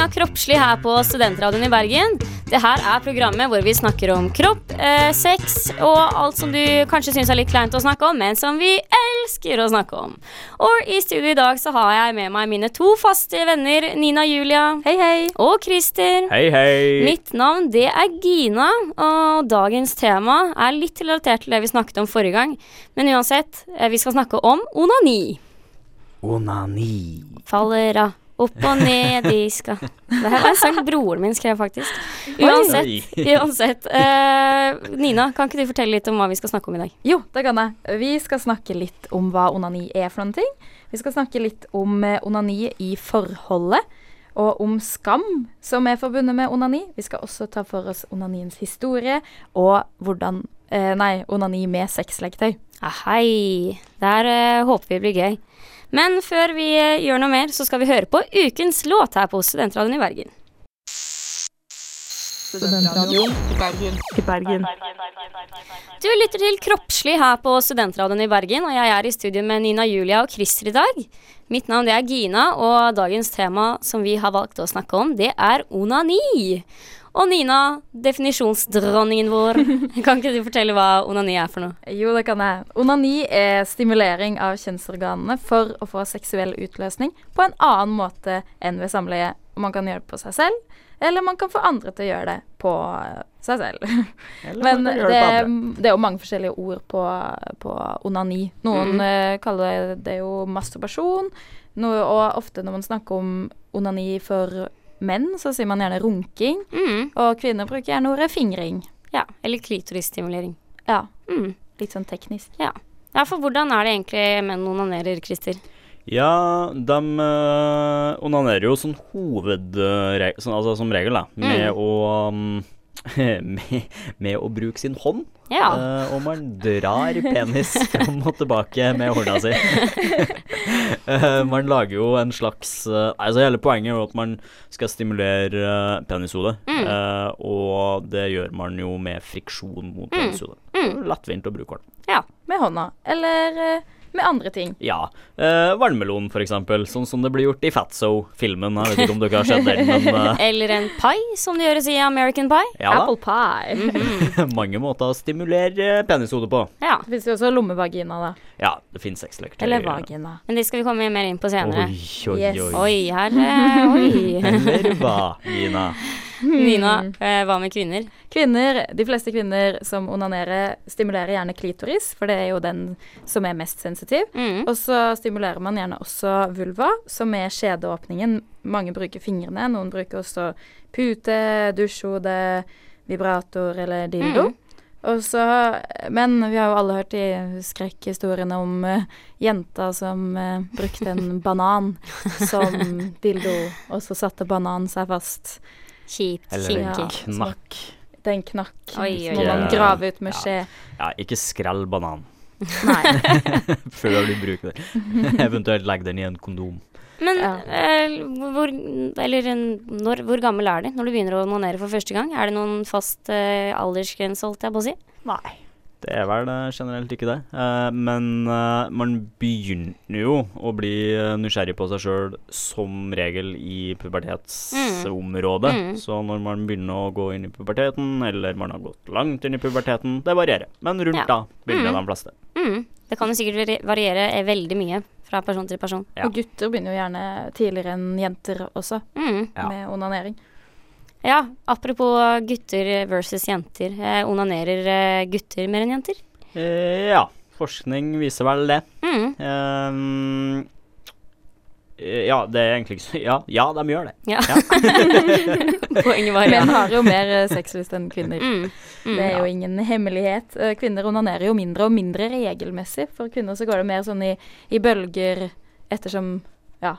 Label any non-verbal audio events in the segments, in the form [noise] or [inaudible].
av Kroppslig her på Studentradioen i Bergen. Det her er programmet hvor vi snakker om kropp, eh, sex og alt som du kanskje syns er litt kleint å snakke om, men som vi elsker å snakke om. Og i studio i dag så har jeg med meg mine to faste venner, Nina Julia Hei, hei. og Christer. Hei, hei. Mitt navn det er Gina, og dagens tema er litt relatert til det vi snakket om forrige gang. Men uansett, eh, vi skal snakke om onani. Onani. Faller av, opp og ned de skal Det her var en sang broren min skrev, faktisk. Uansett, Oi. uansett uh, Nina, kan ikke du fortelle litt om hva vi skal snakke om i dag? Jo, det kan jeg. Vi skal snakke litt om hva onani er for noen ting. Vi skal snakke litt om eh, onani i forholdet, og om skam som er forbundet med onani. Vi skal også ta for oss onaniens historie, og hvordan uh, Nei, onani med sexleketøy. Ahei. Der her eh, håper vi blir gøy. Men før vi eh, gjør noe mer, så skal vi høre på ukens låt her på Studentradioen i Bergen. I Bergen. Du lytter til Kroppslig her på Studentradioen i Bergen, og jeg er i studio med Nina Julia og Christer i dag. Mitt navn er Gina, og dagens tema som vi har valgt å snakke om, det er onani. Og Nina, definisjonsdronningen vår, [laughs] kan ikke du fortelle hva onani er for noe? Jo, det kan jeg. Onani er stimulering av kjønnsorganene for å få seksuell utløsning på en annen måte enn ved samleie. Og man kan gjøre det på seg selv, eller man kan få andre til å gjøre det på eh, seg selv. [laughs] Eller Men det, det det er jo mange forskjellige ord på, på onani. Noen Mm. uh, kaller det jo masturbasjon, noe, og ofte når man snakker om onani for menn, så sier man gjerne runking, Mm, og kvinner bruker gjerne ordet fingring. ja, eller klitorisstimulering. Ja, Mm, litt sånn teknisk. ja. ja, for hvordan er det egentlig menn onanerer, Christer? Ja, de eh, onanerer jo sånn hovedregel, sånn, altså som regel, da, med Mm. å um, [laughs] med, med å bruke sin hånd. Ja. Uh, og man drar penis [laughs] fram og tilbake med hånda si. uh, [laughs] man lager jo en slags uh, Altså Hele poenget er jo at man skal stimulere uh, penishodet. Mm. eh, og det gjør man jo med friksjon mot penishodet. Mm. Lettvint å bruke hånda. ja. Med hånda. Eller med andre ting. Ja. Uh, Vannmelon, eksempel. Sånn som det blir gjort i Fatso-filmen. Jeg vet ikke om dere har sett den, men [laughs] eh, Eller en pai, som det gjøres i American Pie. ja da. Apple pie. -hmm. [laughs] Mange måter å stimulere penishodet på. Ja, Det finnes jo også lommevagina, da. Ja, det finnes sexleketøy. Eller vagina. men det skal vi komme mer inn på senere. Oi, oi, Yes. oi. Her eh, Oi. Eller hva, Gina? Nina, eh, hva med kvinner? Kvinner, de fleste kvinner som onanerer, stimulerer gjerne klitoris, for det er jo den som er mest sensitiv. Mm. Og så stimulerer man gjerne også vulva, som er skjedeåpningen. Mange bruker fingrene, noen bruker også pute, dusjhode, vibrator eller dildo. Mm. Og så, men vi har jo alle hørt de skrekkhistoriene om uh, jenter som uh, brukte en banan [laughs] som dildo, og så satte bananen seg fast. Kjipt. Eller en. Ja. knakk. Den knakk. Oi, oi, må man grave ut med Ja. skje. Ja, ikke skrell banan [laughs] Nei. [laughs] før du bruker det. [laughs] Eventuelt legg den i en kondom. Men Ja. eh, hvor, eller når, hvor gammel er du når du begynner å onanere for første gang? Er det noen fast eh, aldersgrense, holdt jeg på å si? Nei. Det er vel eh, generelt ikke det. Eh, men eh, man begynner jo å bli nysgjerrig på seg sjøl som regel i pubertetsområdet. Mm. Så når man begynner å gå inn i puberteten, eller man har gått langt inn i puberteten, det varierer. Men rundt Ja. da begynner Mm. de fleste. Mm. Det kan jo sikkert variere veldig mye fra person til person. Ja. Og gutter begynner jo gjerne tidligere enn jenter også, Mm. Med onanering. Ja, apropos gutter versus jenter. Eh, onanerer eh, gutter mer enn jenter? Eh, ja, forskning viser vel det. Mm. Ehm, eh, ja, det er egentlig ikke så Ja, ja de gjør det. Ja. [laughs] Poenget var ja. Menn har jo mer eh, sexlyst enn kvinner. Mm. Mm. Det er jo ingen hemmelighet. Eh, Kvinner onanerer jo mindre og mindre regelmessig. For kvinner så går det mer sånn i, i bølger ettersom ja,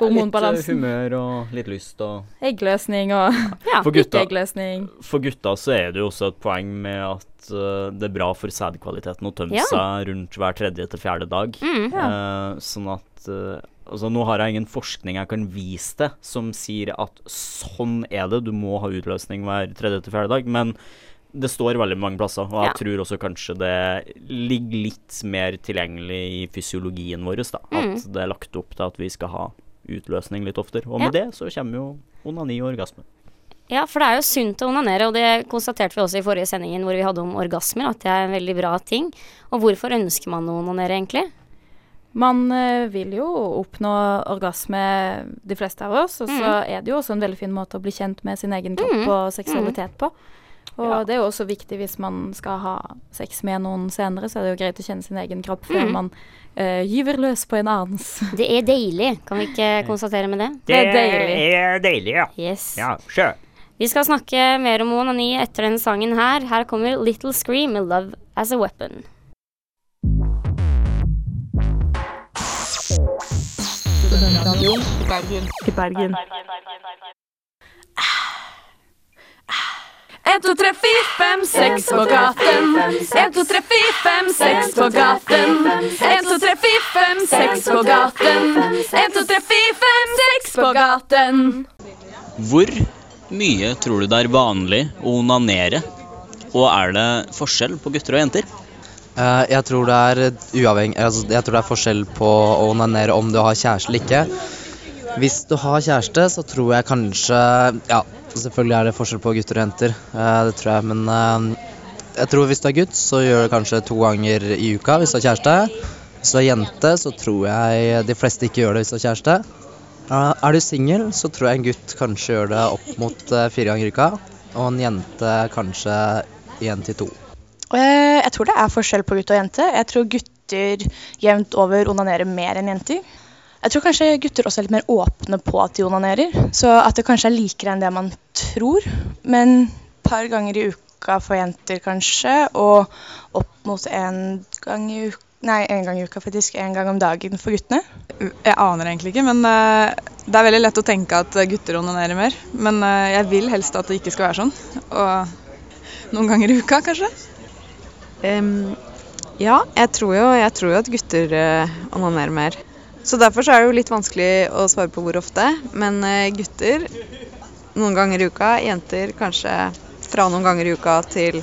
Ja, litt eh, humør og litt lyst og Eggløsning og Ja. [laughs] For gutta, ikke-eggløsning. for gutta så er det jo også et poeng med at uh, det er bra for sædkvaliteten å tømme Ja. seg rundt hver tredje til fjerde dag. Mm. Eh, sånn at uh, Altså, nå har jeg ingen forskning jeg kan vise til som sier at sånn er det, du må ha utløsning hver tredje til fjerde dag, men det står veldig mange plasser, og jeg Ja. tror også kanskje det ligger litt mer tilgjengelig i fysiologien vår, da. Mm. At det er lagt opp til at vi skal ha utløsning litt oftere. Og med det så kommer jo onani og orgasme. Ja, for det er jo sunt å onanere, og det konstaterte vi også i forrige sendingen hvor vi hadde om orgasmer, at det er en veldig bra ting. Og hvorfor ønsker man å onanere, egentlig? Man eh, vil jo oppnå orgasme, de fleste av oss. Og så Mm. er det jo også en veldig fin måte å bli kjent med sin egen kropp Mm. og seksualitet på. Og Ja. det er jo også viktig hvis man skal ha sex med noen senere, så er det jo greit å kjenne sin egen kropp før Mm. man uh, gyver løs på en annens. Det er deilig, kan vi ikke [laughs] konstatere med det? Det er deilig. er deilig, ja. Yes. Ja, sjø. Vi skal snakke mer om onani etter denne sangen her. Her kommer Little Scream med Love As A Weapon. i Bergen. 1, 2, 3, 4, 5, 6 på gaten. 1, 2, 3, 4, 5, 6 på gaten. 1, 2, 3, 4, 5, 6 på gaten. 1, 2, 3, 4, 5, 6 på gaten. Hvor mye tror du det er vanlig å onanere? Og er det forskjell på gutter og jenter? Eh, jeg tror det er uavhengig altså, Jeg tror det er forskjell på å onanere om du har kjæreste eller ikke. Hvis du har kjæreste, så tror jeg kanskje Ja, selvfølgelig er det forskjell på gutter og jenter, eh, det tror jeg, men eh, jeg tror hvis du er gutt, så gjør du kanskje to ganger i uka hvis du har kjæreste. Hvis du er jente, så tror jeg de fleste ikke gjør det hvis du har kjæreste. Eh, er du singel, så tror jeg en gutt kanskje gjør det opp mot fire ganger i uka, og en jente kanskje én til to. Jeg tror det er forskjell på gutt og jente. Jeg tror gutter jevnt over onanerer mer enn jenter. Jeg tror kanskje gutter også er litt mer åpne på at de onanerer. Så at det kanskje er likere enn det man tror. Men et par ganger i uka for jenter kanskje, og opp mot en gang i uka Nei, en gang i uka faktisk. En gang om dagen for guttene. Jeg aner egentlig ikke, men eh, det er veldig lett å tenke at gutter onanerer mer. Men eh, jeg vil helst at det ikke skal være sånn. Og noen ganger i uka, kanskje. ja, jeg tror, jo, jeg tror jo at gutter uh, onanerer mer. Så derfor så er det jo litt vanskelig å svare på hvor ofte. Men eh, gutter noen ganger i uka, jenter kanskje fra noen ganger i uka til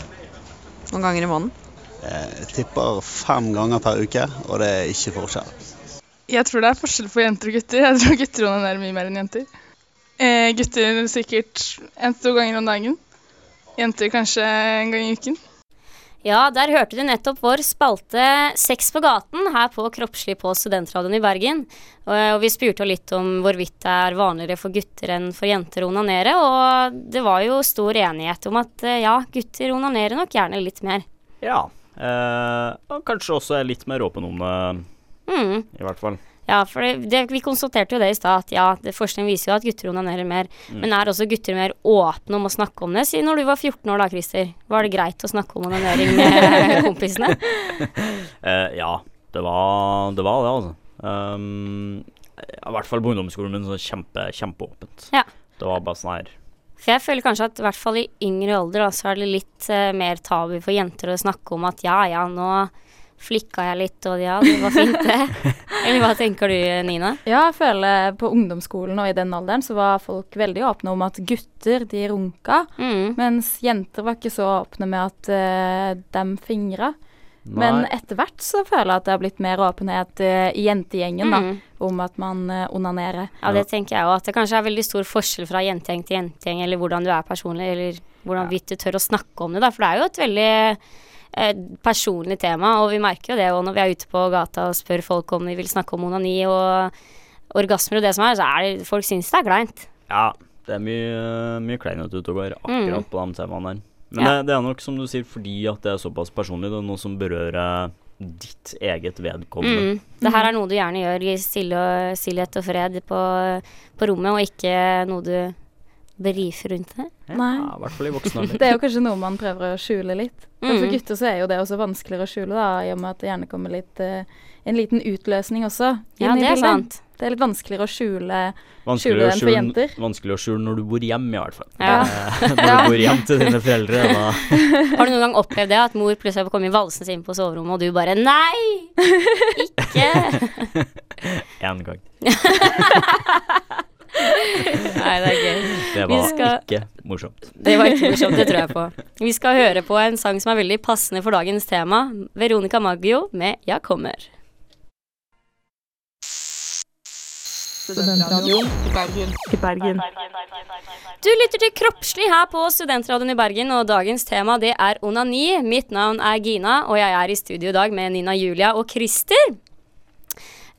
noen ganger i måneden. Jeg tipper fem ganger per uke, og det er ikke forskjell. Jeg tror det er forskjell på jenter og gutter. Jeg tror gutter onanerer mye mer enn jenter. Eh, gutter sikkert en til to ganger om dagen. Jenter kanskje en gang i uken. Ja, der hørte du nettopp vår spalte Sex på gaten her på Kroppslig på Studentradioen i Bergen. Og, og vi spurte jo litt om hvorvidt det er vanligere for gutter enn for jenter å onanere, og det var jo stor enighet om at eh, ja, gutter onanerer nok gjerne litt mer. Ja. Eh, og kanskje også er litt mer åpen om det, Mm. i hvert fall. Ja, for det, det, vi konstaterte jo det i stad, at ja, det, forskning viser jo at gutter onanerer mer. Mm. Men er også gutter mer åpne om å snakke om det? Si når du var 14 år da, Christer. Var det greit å snakke om onanering med [laughs] kompisene? uh, [laughs] ja, det var det, var det altså. Um, I hvert fall på ungdomsskolen min så kjempe, kjempeåpent. Ja. Det var bare sånn her For jeg føler kanskje at i hvert fall i yngre alder da, så er det litt uh, mer tabu for jenter å snakke om at ja, ja, nå flikka jeg litt, og ja, det var fint det. [laughs] Eller hva tenker du, Nina? Ja, jeg føler på ungdomsskolen og i den alderen så var folk veldig åpne om at gutter, de runka. Mm. Mens jenter var ikke så åpne med at uh, dem fingra. Men Nei. etter hvert så føler jeg at det har blitt mer åpenhet eh, i jentegjengen da, Mm. om at man eh, onanerer. Ja, det tenker jeg òg. At det kanskje er veldig stor forskjell fra jentegjeng til jentegjeng, eller hvordan du er personlig, eller hvordan vidt du tør å snakke om det, da. For det er jo et veldig personlig tema, og vi merker jo det òg når vi er ute på gata og spør folk om de vil snakke om onani og orgasmer og det som er, så er det folk syns det er kleint. Ja, det er mye, mye kleinhet ute og går akkurat Mm. på de temaene der. Men Ja. det, det er nok som du sier, fordi at det er såpass personlig. Det er noe som berører ditt eget vedkommende. Mm. Det her er noe du gjerne gjør i stillhet og fred på, på rommet, og ikke noe du berifer rundt det. Nei. Ja, I hvert fall i voksen alder. [laughs] Det er jo kanskje noe man prøver å skjule litt. Men for Mm. gutter så er jo det også vanskeligere å skjule, da, i og med at det gjerne kommer litt eh, en liten utløsning også Ja, det er sant. Det er litt vanskeligere å skjule vanskeligere skjule den for jenter. Vanskeligere å skjule når du bor hjemme, i hvert fall. Ja. Eh, [laughs] Når du bor hjem til dine foreldre, da [laughs] Har du noen gang opplevd det, at mor plutselig har kommet valsende inn på soverommet, og du bare Nei! Ikke! Én gang. Nei, det er gøy. Det var skal- ikke morsomt. Det var ikke morsomt, det tror jeg på. Vi skal høre på en sang som er veldig passende for dagens tema. Veronica Maggio med 'Jeg kommer'. Studentradioen i Bergen. Du lytter til Kroppslig her på Studentradioen i Bergen, og dagens tema det er onani. Mitt navn er Gina, og jeg er i studio i dag med Nina Julia og Christer.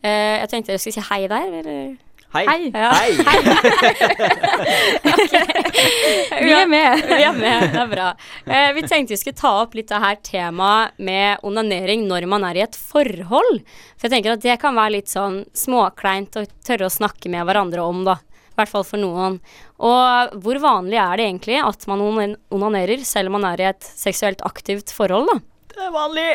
Eh, jeg tenkte jeg skulle si hei der, eller? Hei. Ja. Hei. [laughs] Vi er med. Vi er med, det er bra. Eh, vi tenkte vi skulle ta opp litt av her temaet med onanering når man er i et forhold. For jeg tenker at det kan være litt sånn småkleint å tørre å snakke med hverandre om, da. I hvert fall for noen. Og hvor vanlig er det egentlig at man onanerer selv om man er i et seksuelt aktivt forhold, da? Det er vanlig.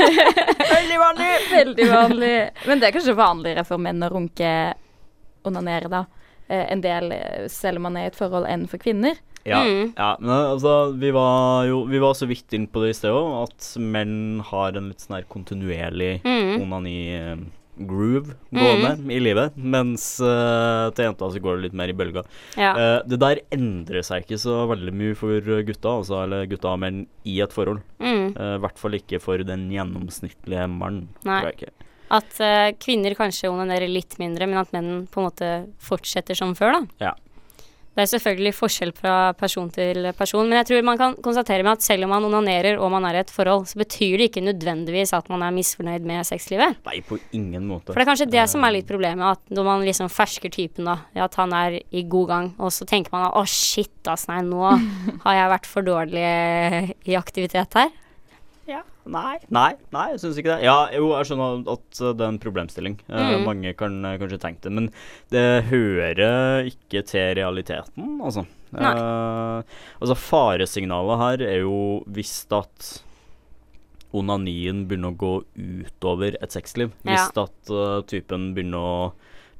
[laughs] Veldig vanlig. Veldig vanlig. Men det er kanskje vanligere for menn å runke onanere, da. Eh, en del, eh, selv om man er i et forhold, enn for kvinner. Ja, Mm. ja, men altså, vi var jo Vi var så vidt inn på det i sted òg, at menn har en litt sånn her kontinuerlig Mm. onani-groove gående i livet, mens uh, til jenta så går det litt mer i bølga. Ja. Uh, det der endrer seg ikke så veldig mye for gutta, altså, eller gutta og menn i et forhold. Mm. uh, I hvert fall ikke for den gjennomsnittlige mannen. Nei. tror jeg ikke. At uh, kvinner kanskje onanerer litt mindre, men at menn på en måte fortsetter som før, da. Ja. Det er selvfølgelig forskjell fra person til person, men jeg tror man kan konstatere med at selv om man onanerer og man er i et forhold, så betyr det ikke nødvendigvis at man er misfornøyd med sexlivet. Nei, på ingen måte. For det er kanskje det som er litt problemet, at når man liksom fersker typen, da, at han er i god gang, og så tenker man at å shit, ass, nei, nå [laughs] har jeg vært for dårlig i aktivitet her. Ja. Nei, nei, nei, jeg syns ikke det. Ja, jo, jeg skjønner at det er en problemstilling. Uh, Mm. Mange kan uh, kanskje tenke det, men det hører ikke til realiteten, altså. Nei. Uh, altså, faresignalet her er jo hvis at onanien begynner å gå utover et sexliv. Hvis Ja. at uh, typen begynner å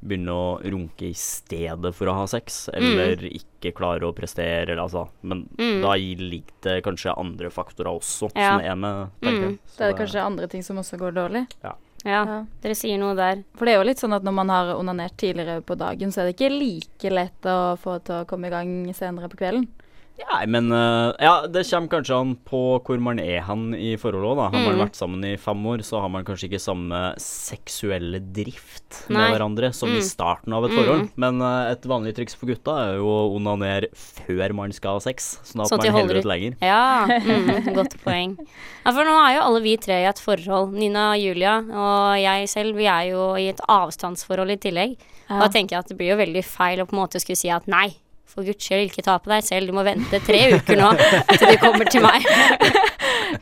begynne å runke i stedet for å ha sex, eller ikke klare å prestere, eller altså Men Mm. da ligger det kanskje andre faktorer også Ja. som er med, tenker jeg. Mm. Det er kanskje andre ting som også går dårlig. Ja. Ja, Ja. dere sier noe der. For det er jo litt sånn at når man har onanert tidligere på dagen, så er det ikke like lett å få til å komme i gang senere på kvelden. Nei, men uh, Ja, det kommer kanskje an på hvor man er hen i forholdet òg, da. Har man Mm. vært sammen i fem år, så har man kanskje ikke samme seksuelle drift Nei. med hverandre som i Mm. starten av et Mm. forhold. Men uh, et vanlig triks for gutta er jo å onanere før man skal ha sex, sånn at Sånn at man holder ut lenger. Ja, [laughs] mm, godt poeng. Ja, for nå er jo alle vi tre i et forhold. Nina, Julia og jeg selv, vi er jo i et avstandsforhold i tillegg. Ja. Da tenker jeg at det blir jo veldig feil å på en måte skulle si at nei, for guds skyld, ikke ta på deg selv, du må vente tre uker nå til du kommer til meg. [laughs]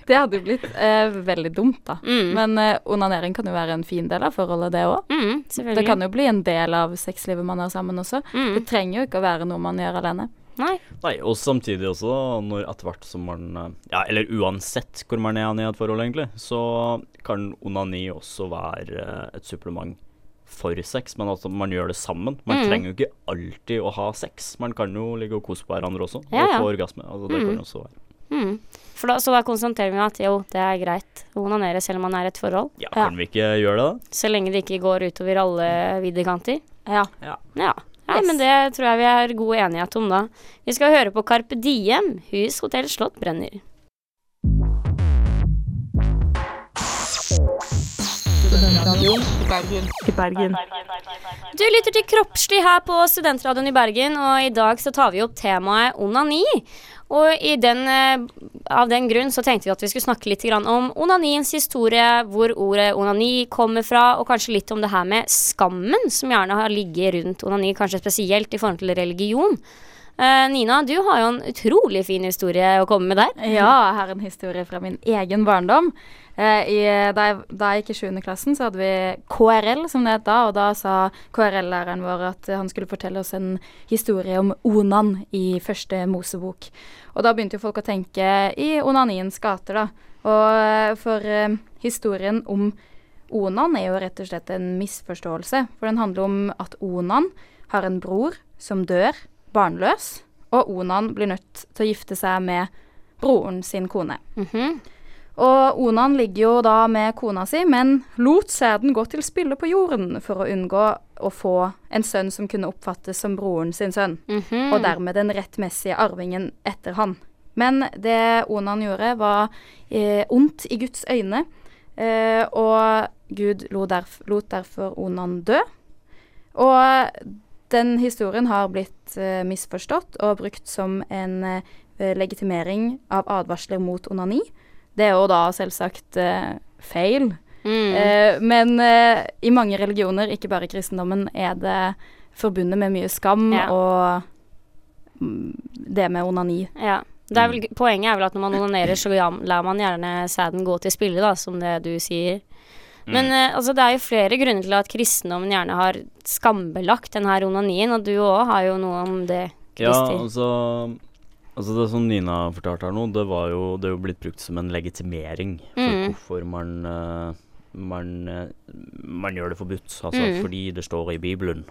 Det hadde jo blitt eh, veldig dumt, da. Mm. Men eh, onanering kan jo være en fin del av forholdet, det òg. Mm, Det kan jo bli en del av sexlivet man har sammen også. Mm. Det trenger jo ikke å være noe man gjør alene. Nei. Nei, og samtidig også, når etter hvert som man uh, Ja, eller uansett hvor man er i et forhold, egentlig, så kan onani også være uh, et supplement for sex, men at man gjør det sammen. Man Mm. trenger jo ikke alltid å ha sex. Man kan jo ligge og kose på hverandre også, Ja, og ja. få orgasme. Altså, det Mm. kan også være. Mm. For da, så da konstaterer vi at jo, det er greit å onanere selv om man er i et forhold. Ja, kan vi ikke gjøre det, da? Så lenge det ikke går utover alle viddekanter. Ja. Ja. Ja. Nei, men det tror jeg vi er god enighet om da. Vi skal høre på Carpe Diem, Hus, hotell, slott brenner. Studentradioen i Bergen. I Bergen. Du lytter til Kroppslig her på Studentradioen i Bergen, og i dag så tar vi opp temaet onani. Og i den, eh, av den grunn så tenkte vi at vi skulle snakke litt om onaniens historie, hvor ordet onani kommer fra, og kanskje litt om det her med skammen som gjerne har ligget rundt onani, kanskje spesielt i forhold til religion. Eh, Nina, du har jo en utrolig fin historie å komme med der. Ja, jeg har en historie fra min egen barndom. Eh, i, da, jeg, da jeg gikk i 7. klassen, så hadde vi KRL, som det het da. Og da sa KRL-læreren vår at han skulle fortelle oss en historie om Onan i første Mosebok. Og da begynte jo folk å tenke i onaniens gater, da. Og eh, for eh, historien om Onan er jo rett og slett en misforståelse. For den handler om at Onan har en bror som dør barnløs, og Onan blir nødt til å gifte seg med broren sin kone. Mhm. Og Onan ligger jo da med kona si, men lot sæden gå til spille på jorden for å unngå å få en sønn som kunne oppfattes som broren sin sønn, Mhm. og dermed den rettmessige arvingen etter han. Men det Onan gjorde, var eh, ondt i Guds øyne, eh, og Gud lot, derf lot derfor Onan dø. Og den historien har blitt eh, misforstått og brukt som en eh, legitimering av advarsler mot onani. Det er jo da selvsagt eh, feil. Mm. Eh, men eh, i mange religioner, ikke bare i kristendommen, er det forbundet med mye skam Ja. og mm, det med onani. Ja. Det er vel, poenget er vel at når man onanerer, så lar man gjerne sæden gå til spille, da, som det du sier. Men eh, altså, det er jo flere grunner til at kristendommen gjerne har skambelagt denne onanien, og du òg har jo noe om det, Ja, altså Altså Det som Nina fortalte her nå, det var jo Det er jo blitt brukt som en legitimering for Mm. hvorfor man eh, man, eh, man gjør det forbudt. Altså Mm. fordi det står i Bibelen.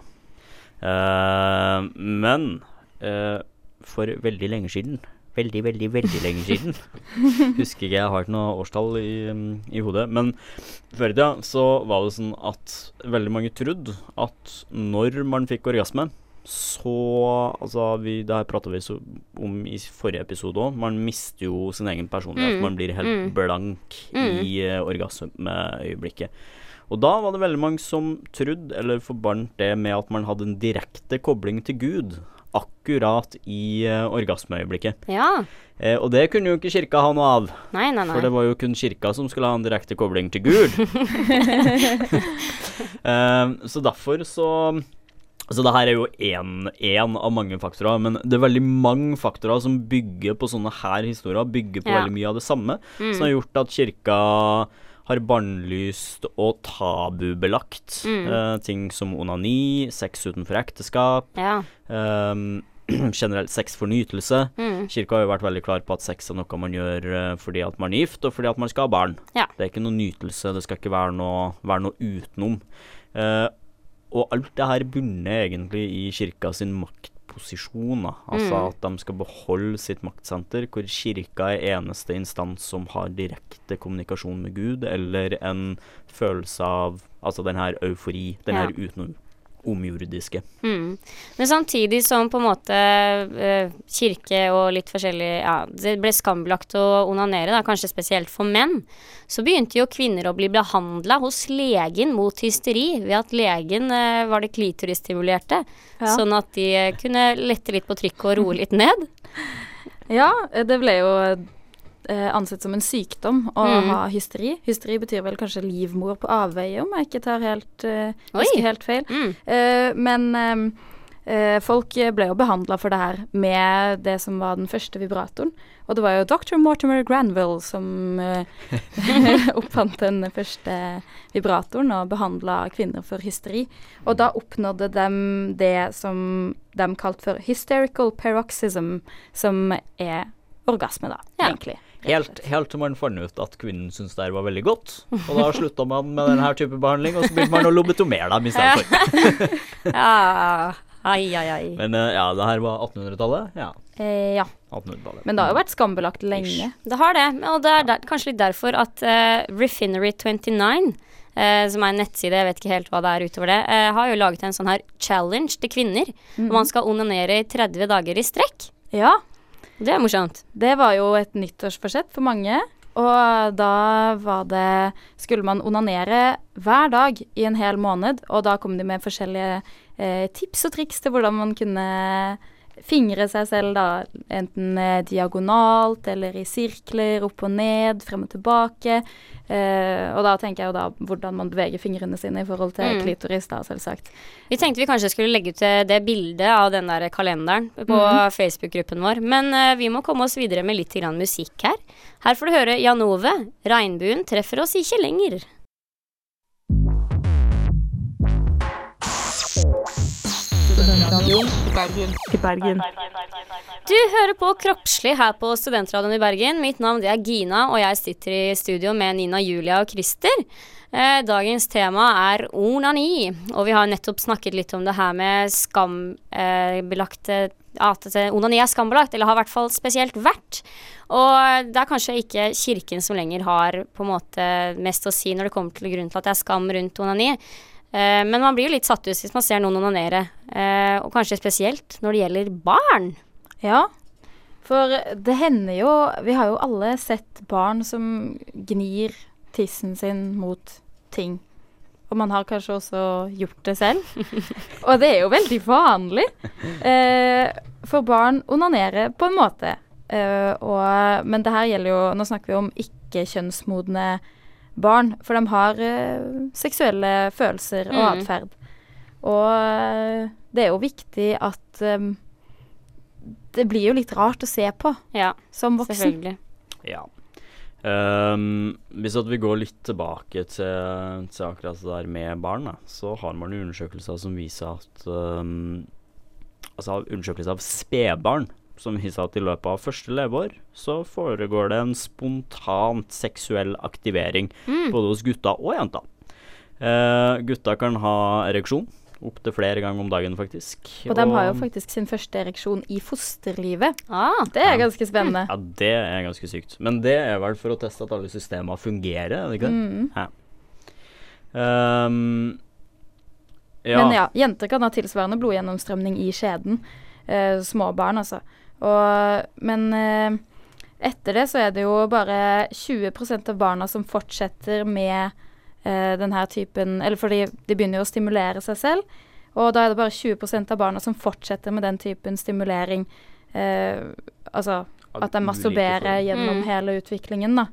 Uh, men uh, for veldig lenge siden Veldig, veldig, veldig lenge siden. [laughs] Husker ikke, jeg har ikke noe årstall i, mm, i hodet. Men før i tida så var det sånn at veldig mange trodde at når man fikk orgasme, så Altså, vi, det her prata vi så om i forrige episode òg. Man mister jo sin egen personlighet. Mm. Man blir helt Mm. blank Mm. i uh, orgasmeøyeblikket. Og da var det veldig mange som trodde, eller forbandt det med at man hadde en direkte kobling til Gud akkurat i uh, orgasmeøyeblikket. Ja. Eh, og det kunne jo ikke kirka ha noe av. Nei, nei, nei. For det var jo kun kirka som skulle ha en direkte kobling til Gud. [laughs] [laughs] Eh, så derfor så Så det her er jo én av mange faktorer, men det er veldig mange faktorer som bygger på sånne her historier, bygger på Ja. veldig mye av det samme, Mm. som har gjort at kirka har bannlyst og tabubelagt Mm. eh, ting som onani, sex utenfor ekteskap, Ja. um, [clears throat] generelt sex for nytelse. Mm. Kirka har jo vært veldig klar på at sex er noe man gjør eh, fordi at man er gift, og fordi at man skal ha barn. Ja. Det er ikke noe nytelse, det skal ikke være noe, være noe utenom. Eh, og alt det her bunner egentlig i kirka sin maktposisjon. Da. Altså Mm. at de skal beholde sitt maktsenter, hvor kirka er eneste instans som har direkte kommunikasjon med Gud, eller en følelse av altså den her eufori, den Ja. her utenom omjordiske. Mm. Men samtidig som på en måte uh, kirke og litt forskjellig Ja, det ble skambelagt å onanere, da, kanskje spesielt for menn. Så begynte jo kvinner å bli behandla hos legen mot hysteri ved at legen uh, var det klitorisstimulerte. Ja. Sånn at de eh, kunne lette litt på trykket og roe litt ned. Ja, det ble jo ansett som en sykdom å Mm. ha hysteri. Hysteri betyr vel kanskje livmor på avveie, om jeg ikke tar helt, eh, helt feil. Mm. Eh, men eh, eh, folk ble jo behandla for det her med det som var den første vibratoren. Og det var jo dr. Mortimer Granville som eh, [laughs] oppfant den første vibratoren og behandla kvinner for hysteri. Og da oppnådde de det som de kalte for hysterical paroxysm, som er orgasme, da, Ja. egentlig. Helt, helt til man fant ut at kvinnen syntes det her var veldig godt. Og da slutta man med denne type behandling, og så begynte man å lobotomere dem istedenfor. [laughs] Ja. Ai, ai, ai. Men eh, ja, det her var 1800-tallet? Ja. Eh, ja. 1800-tallet. Men det har jo vært skambelagt lenge. Det har det, og det er der, kanskje litt derfor at uh, Refinery29, Uh, som er en nettside, jeg vet ikke helt hva det er utover det, uh, har jo laget en sånn her challenge til kvinner. Mm. Og man skal onanere i 30 dager i strekk. Ja. Det er morsomt. Det var jo et nyttårsforsett for mange. Og da var det Skulle man onanere hver dag i en hel måned, og da kom de med forskjellige eh, tips og triks til hvordan man kunne fingre seg selv, da. Enten eh, diagonalt eller i sirkler, opp og ned, frem og tilbake. Eh, og da tenker jeg jo da hvordan man beveger fingrene sine i forhold til Mm. klitoris, da, selvsagt. Vi tenkte vi kanskje skulle legge ut eh, det bildet av den der kalenderen på Mhm. Facebook-gruppen vår, men eh, vi må komme oss videre med litt grann musikk her. Her får du høre Janove. 'Regnbuen treffer oss ikke lenger'. I Bergen. Du hører på Kroppslig her på Studentradioen i Bergen. Mitt navn det er Gina, og jeg sitter i studio med Nina Julia og Christer. Eh, dagens tema er onani, og vi har nettopp snakket litt om det her med skambelagte eh, At onani er skambelagt, eller har i hvert fall spesielt vært. Og det er kanskje ikke kirken som lenger har på en måte mest å si når det kommer til grunnen til at det er skam rundt onani. Eh, men man blir jo litt satt ut hvis man ser noen onanere, eh, og kanskje spesielt når det gjelder barn. Ja, for det hender jo Vi har jo alle sett barn som gnir tissen sin mot ting. og man har kanskje også gjort det selv. [laughs] og det er jo veldig vanlig. Eh, for barn onanerer på en måte. Eh, og, men det her gjelder jo Nå snakker vi om ikke-kjønnsmodne barn, for de har eh, seksuelle følelser og Mm. atferd. Og eh, det er jo viktig at um, Det blir jo litt rart å se på Ja, som voksen. selvfølgelig. Ja. Um, hvis at vi går litt tilbake til, til akkurat det der med barn, da, så har man jo undersøkelser som viser at um, Altså undersøkelser av spedbarn som viser at i løpet av første leveår så foregår det en spontant seksuell aktivering Mm. både hos gutta og jenter. Uh, gutta kan ha ereksjon opptil flere ganger om dagen, faktisk. Og de har jo faktisk sin første ereksjon i fosterlivet. Ah, Det er ganske spennende. Ja, det er ganske sykt. Men det er vel for å teste at alle systemene fungerer, er det ikke det? Mm. Ja. Um, ja. Men ja, jenter kan ha tilsvarende blodgjennomstrømning i skjeden. Uh, små barn, altså. Og, men eh, etter det så er det jo bare 20% av barna som fortsetter med eh, denne typen Eller fordi de begynner jo å stimulere seg selv. Og da er det bare 20% av barna som fortsetter med den typen stimulering. Eh, altså at de masturberer gjennom Mm. hele utviklingen, da.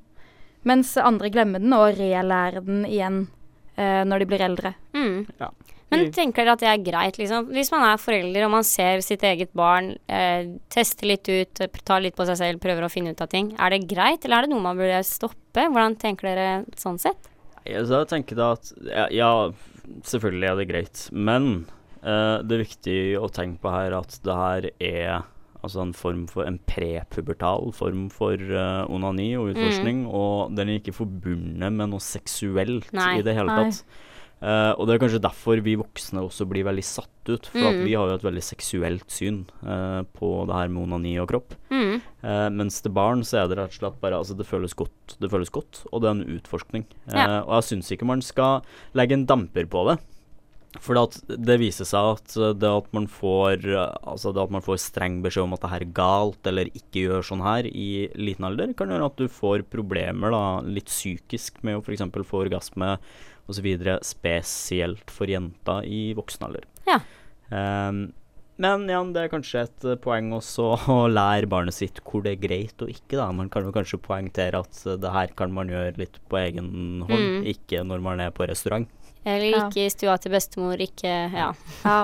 Mens andre glemmer den og relærer den igjen eh, når de blir eldre. Mm. Ja. Men tenker dere at det er greit, liksom? Hvis man er forelder og man ser sitt eget barn eh, teste litt ut, tar litt på seg selv, prøver å finne ut av ting. Er det greit, eller er det noe man burde stoppe? Hvordan tenker dere sånn sett? Ja, så jeg tenker da at ja, ja, selvfølgelig er det greit, men eh, det er viktig å tenke på her at det her er altså en form for en prepubertal form for uh, onani og utforskning, og den er ikke forbundet med noe seksuelt Nei. i det hele Nei. Eh, og det er kanskje derfor vi voksne også blir veldig satt ut, for at Mm. vi har jo et veldig seksuelt syn uh, på det her med onani og kropp. Mm. Uh, mens til barn så er det rett og slett bare Altså, det føles godt, det føles godt, og det er en utforskning. Ja. og jeg syns ikke man skal legge en damper på det. For det viser seg at det at man får Altså det at man får streng beskjed om at det her er galt, eller ikke gjør sånn her i liten alder, kan gjøre at du får problemer da litt psykisk med å f.eks. få orgasme osv. spesielt for jenter i voksen alder. Ja. Um, men ja, det er kanskje et eh, poeng også å lære barnet sitt hvor det er greit og ikke. da. Man kan jo kanskje poengtere at eh, det her kan man gjøre litt på egen hånd, Mm. ikke når man er på restaurant. Eller Ja. ikke i stua til bestemor, ikke Ja. Ja,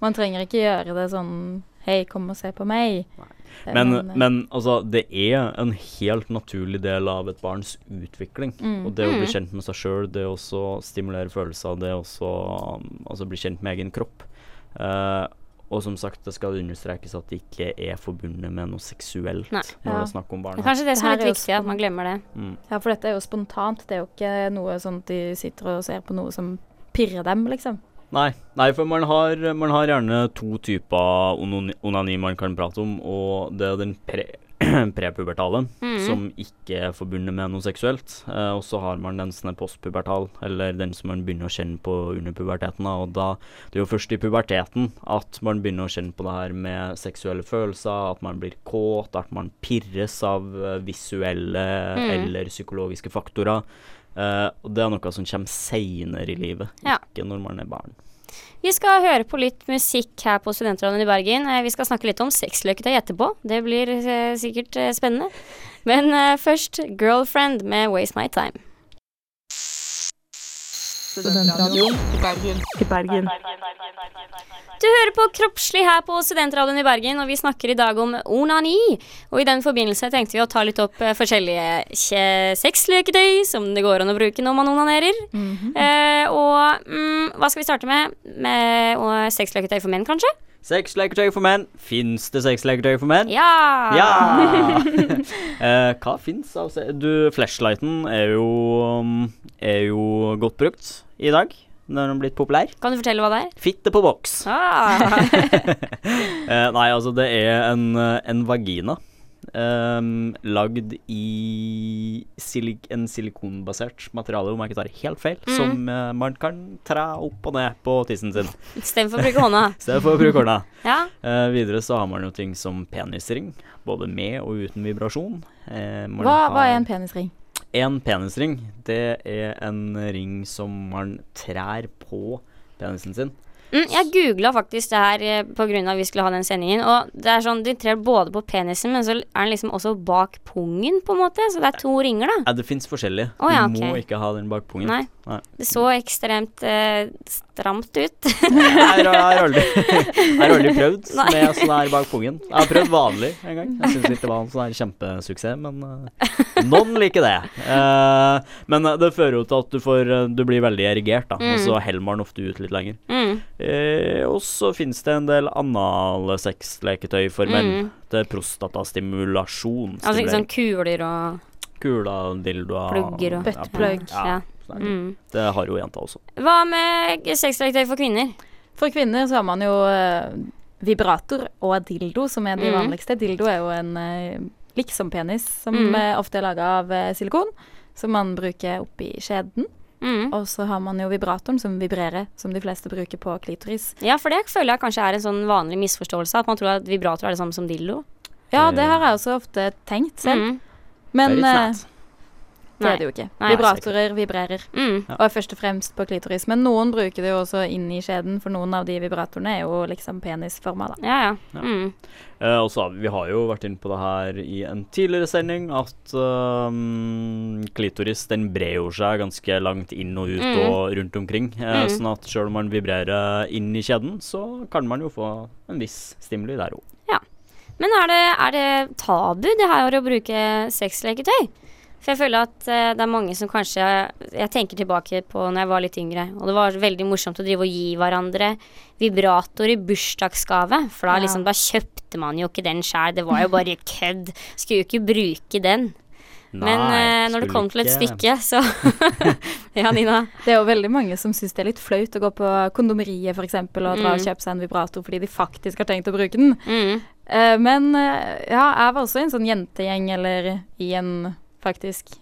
man trenger ikke gjøre det sånn Hei, kom og se på meg. Men, Men, eh, men altså, det er en helt naturlig del av et barns utvikling. Mm. Og det å bli Mm. kjent med seg sjøl, det å stimulere følelser, det å um, altså bli kjent med egen kropp. Uh, og som sagt, det skal understrekes at det ikke er forbundet med noe seksuelt Nei. når Ja. det er snakk om barn. Kanskje det som er litt viktig, at man glemmer det. Mm. Ja, for dette er jo spontant. Det er jo ikke noe sånn at de sitter og ser på noe som pirrer dem, liksom. Nei, nei, for man har, man har gjerne to typer onani, man kan prate om, og det er den pre, [clears throat] prepubertale, Mhm. som ikke er forbundet med noe seksuelt. Eh, og så har man den som er postpubertal, eller den som man begynner å kjenne på under puberteten. Og da, det er jo først i puberteten at man begynner å kjenne på det her med seksuelle følelser, at man blir kåt, at man pirres av eh, visuelle mm. eller psykologiske faktorer. Eh, og det er noe som kommer seinere i livet, Ja. ikke når man er barn. Vi skal høre på litt musikk her på Studentradioen i Bergen. Eh, Vi skal snakke litt om sexløketøy etterpå. Det blir eh, sikkert spennende. Men først 'Girlfriend' med 'Waste My Time'. Studentradioen i Bergen. I Bergen. Du hører på Kroppslig her på Studentradioen i Bergen, og vi snakker i dag om onani. Og i den forbindelse tenkte vi å ta litt opp eh, forskjellige kje- sexleketøy som det går an å bruke når man onanerer. eh, og mm, hva skal vi starte med? Med sexleketøy for menn, kanskje? Sexleketøy for menn. Fins det sexleketøy for menn? Ja! Ja! [laughs] eh, hva fins av se- Du, flashlighten er jo, um, er jo godt brukt i dag. Når Den er blitt populær. Kan du fortelle hva det er? Fitte på boks. Ah. [laughs] Eh, nei, altså, det er en, eh, en vagina. Um, lagd i silik en silikonbasert materiale, om jeg ikke tar helt feil, mm. som uh, man kan tre opp og ned på tissen sin. Istedenfor å bruke hånda. [laughs] Istedenfor for å bruke hånda. [laughs] Ja. uh, videre så har man jo ting som penisring, både med og uten vibrasjon. Uh, Hva, hva er en penisring? En penisring, det er en ring som man trær på penisen sin. Mm, jeg googla faktisk det her pga. på grunn av vi skulle ha den sendingen. Og det er sånn, de trer både på penisen, men så er den liksom også bak pungen, på en måte. Så det er to ringer, da. Ja, det fins forskjellige. Oh, ja, du må ikke ha den bak pungen. Nei. Nei. Det så ekstremt eh, stramt ut. [laughs] Jeg har, jeg har aldri, [laughs] jeg har aldri prøvd Nei. med sånn her bak pungen. Jeg har prøvd vanlig en gang. Jeg syns ikke det var en sånn her kjempesuksess, men uh, noen liker det. Uh, men det fører jo til at du får eh, Du blir veldig erigert, da. Og så helmer den man ofte ut litt lenger. Mm. Uh, og så finnes det en del analsexleketøy for menn. Mm. Det er prostatastimulasjon. Altså ikke sånn kuler og Kuler, dildoer plugger og Buttplug. Ja, Ja. Det. Mm. Det har jo jenta også. Hva med sexleketøy for kvinner? For kvinner så har man jo eh, vibrator og dildo, som er de mm. vanligste. Dildo er jo en uh, liksom penis, som mm. eh, ofte er laga av eh, silikon, som man bruker oppi skjeden. Mm. Og så har man jo vibratoren som vibrerer, som de fleste bruker på klitoris. Ja, for det føler jeg kanskje er en sånn vanlig misforståelse, at man tror at vibrator er det samme som dildo. Ja, det har jeg også ofte tenkt selv. Mm. Men Det er litt eh. Det Nei. er det jo ikke. Nei. Vibratorer vibrerer. Mm. Og er først og fremst på klitoris. Men noen bruker det jo også inn i skjeden, for noen av de vibratorene er jo liksom penisforma, da. Ja, ja. Ja. Mm. Eh, og så vi, vi har jo vært inne på det her i en tidligere sending, at ehm, klitoris den brer jo seg ganske langt inn og ut Mm. og rundt omkring. Eh, Mm. Sånn at selv om man vibrerer inn i kjeden, så kan man jo få en viss stimuli der òg. Men er det, er det tabu det her å bruke sexleketøy? For jeg føler at eh, det er mange som kanskje Jeg tenker tilbake på når jeg var litt yngre, og det var veldig morsomt å drive og gi hverandre vibrator i bursdagsgave. For da, Ja. liksom, da kjøpte man jo ikke den sjæl, det var jo bare [laughs] kødd. Skulle jo ikke bruke den. Men eh, når det kom til et stykke, så [laughs] Ja, Nina. Det er jo veldig mange som syns det er litt flaut å gå på kondomeriet f.eks. og dra og Mm. kjøpe seg en vibrator fordi de faktisk har tenkt å bruke den. Mm. Eh, men eh, ja, jeg var også i en sånn jentegjeng, eller i en faktisk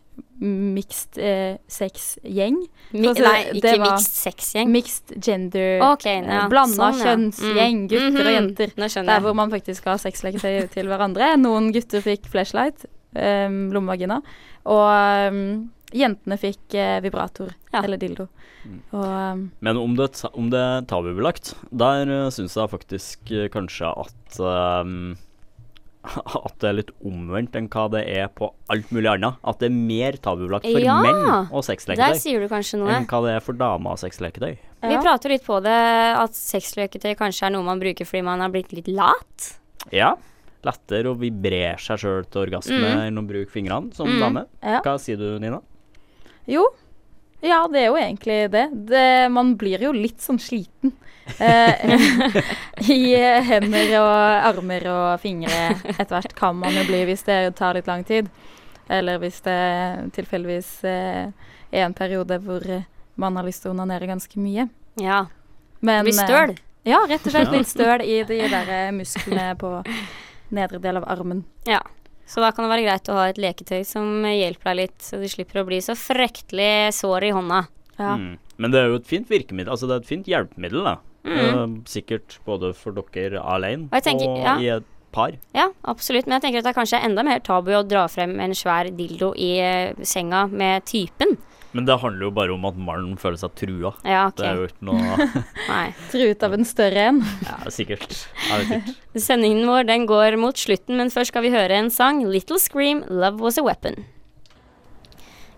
mixed eh, sex-gjeng. Mi Altså, nei, det ikke var mixed sex-gjeng. Mixed gender, Ok, eh, ja, blanda sånn, ja. kjønnsgjeng, Mm. gutter og Mhm, jenter. Nå skjønner Der hvor man faktisk har sexleketøy til hverandre. Noen gutter fikk flashlight, um, lommevagina, og um, jentene fikk eh, vibrator, Ja. eller dildo. Mm. Og um, Men om det, ta- om det er tabubelagt, der uh, syns jeg faktisk uh, kanskje at ehm, [laughs] At det er litt omvendt enn hva det er på alt mulig annet. At det er mer tabubelagt for Ja, menn og Der sexleketøy sier du kanskje noe. enn hva det er for damer og sexleketøy. Vi prater litt på det, at sexleketøy kanskje er noe man bruker fordi man har blitt litt lat. Ja. Lettere å vibrere seg sjøl til orgasme Mm. enn å bruke fingrene som Mm. dame. Ja. Hva sier du, Nina? Jo. Ja, det er jo egentlig det. det man blir jo litt sånn sliten. Eh, [laughs] I hender og armer og fingre etter hvert kan man jo bli hvis det tar litt lang tid. Eller hvis det tilfeldigvis eh, er en periode hvor man har lyst til å onanere ganske mye. Ja. Men, Blir støl. eh, Ja, rett og slett litt støl i de der musklene på nedre del av armen. Ja. Så da kan det være greit å ha et leketøy som hjelper deg litt, så du slipper å bli så fryktelig sår i hånda. Ja. Mm. Men det er jo et fint virkemiddel, altså det er et fint hjelpemiddel, da. Mm. Eh, sikkert både for dere alene Og tenker- og ja. i et par. Ja, absolutt. Men jeg tenker at det er kanskje enda mer tabu å dra frem en svær dildo i eh, senga med typen. Men det handler jo bare om at mannen føler seg trua. Ja, ok. Det er jo ikke noe [laughs] Nei. Truet av en større en. Ja, sikkert. Vet ikke. Sendingen vår den går mot slutten, men først skal vi høre en sang. 'Little Scream, Love Was A Weapon'.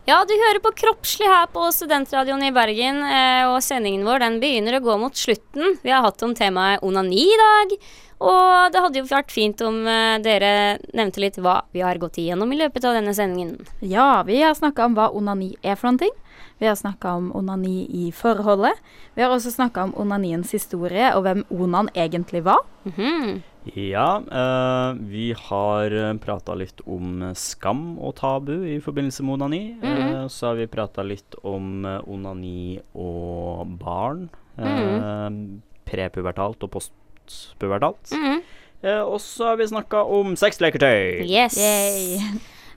Ja, du hører på Kroppslig her på Studentradioen i Bergen, eh, og sendingen vår den begynner å gå mot slutten. Vi har hatt om temaet onani i dag, og det hadde jo vært fint om eh, dere nevnte litt hva vi har gått igjennom i løpet av denne sendingen. Ja, vi har snakka om hva onani er for noen ting. Vi har snakka om onani i forholdet. Vi har også snakka om onaniens historie og hvem onan egentlig var. Mhm. Ja, eh, vi har prata litt om skam og tabu i forbindelse med onani. Eh, så har vi prata litt om eh, onani og barn. eh, Prepubertalt og postpubertalt. Mhm. Eh, og så har vi snakka om sexleketøy. Yes. Yay.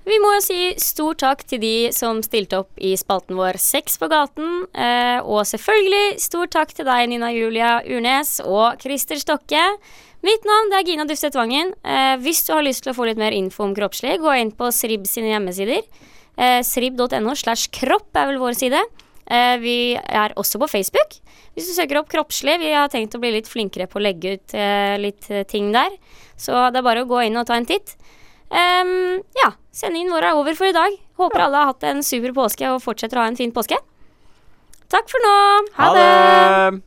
Vi må jo si stor takk til de som stilte opp i spalten vår Sex på gaten. Eh, og selvfølgelig stor takk til deg, Nina Julia Urnes og Christer Stokke. Mitt navn er Gina Dufseth Vangen. Eh, hvis du har lyst til å få litt mer info om kroppslig, gå inn på Srib sine hjemmesider. Eh, Srib.no slash kropp er vel vår side. Vi er også på Facebook. Hvis du søker opp Kroppslig. Vi har tenkt å bli litt flinkere på å legge ut litt ting der. Så det er bare å gå inn og ta en titt. Ehm, ja, sendingen vår er over for i dag. Håper alle har hatt en super påske og fortsetter å ha en fin påske. Takk for nå. Ha det!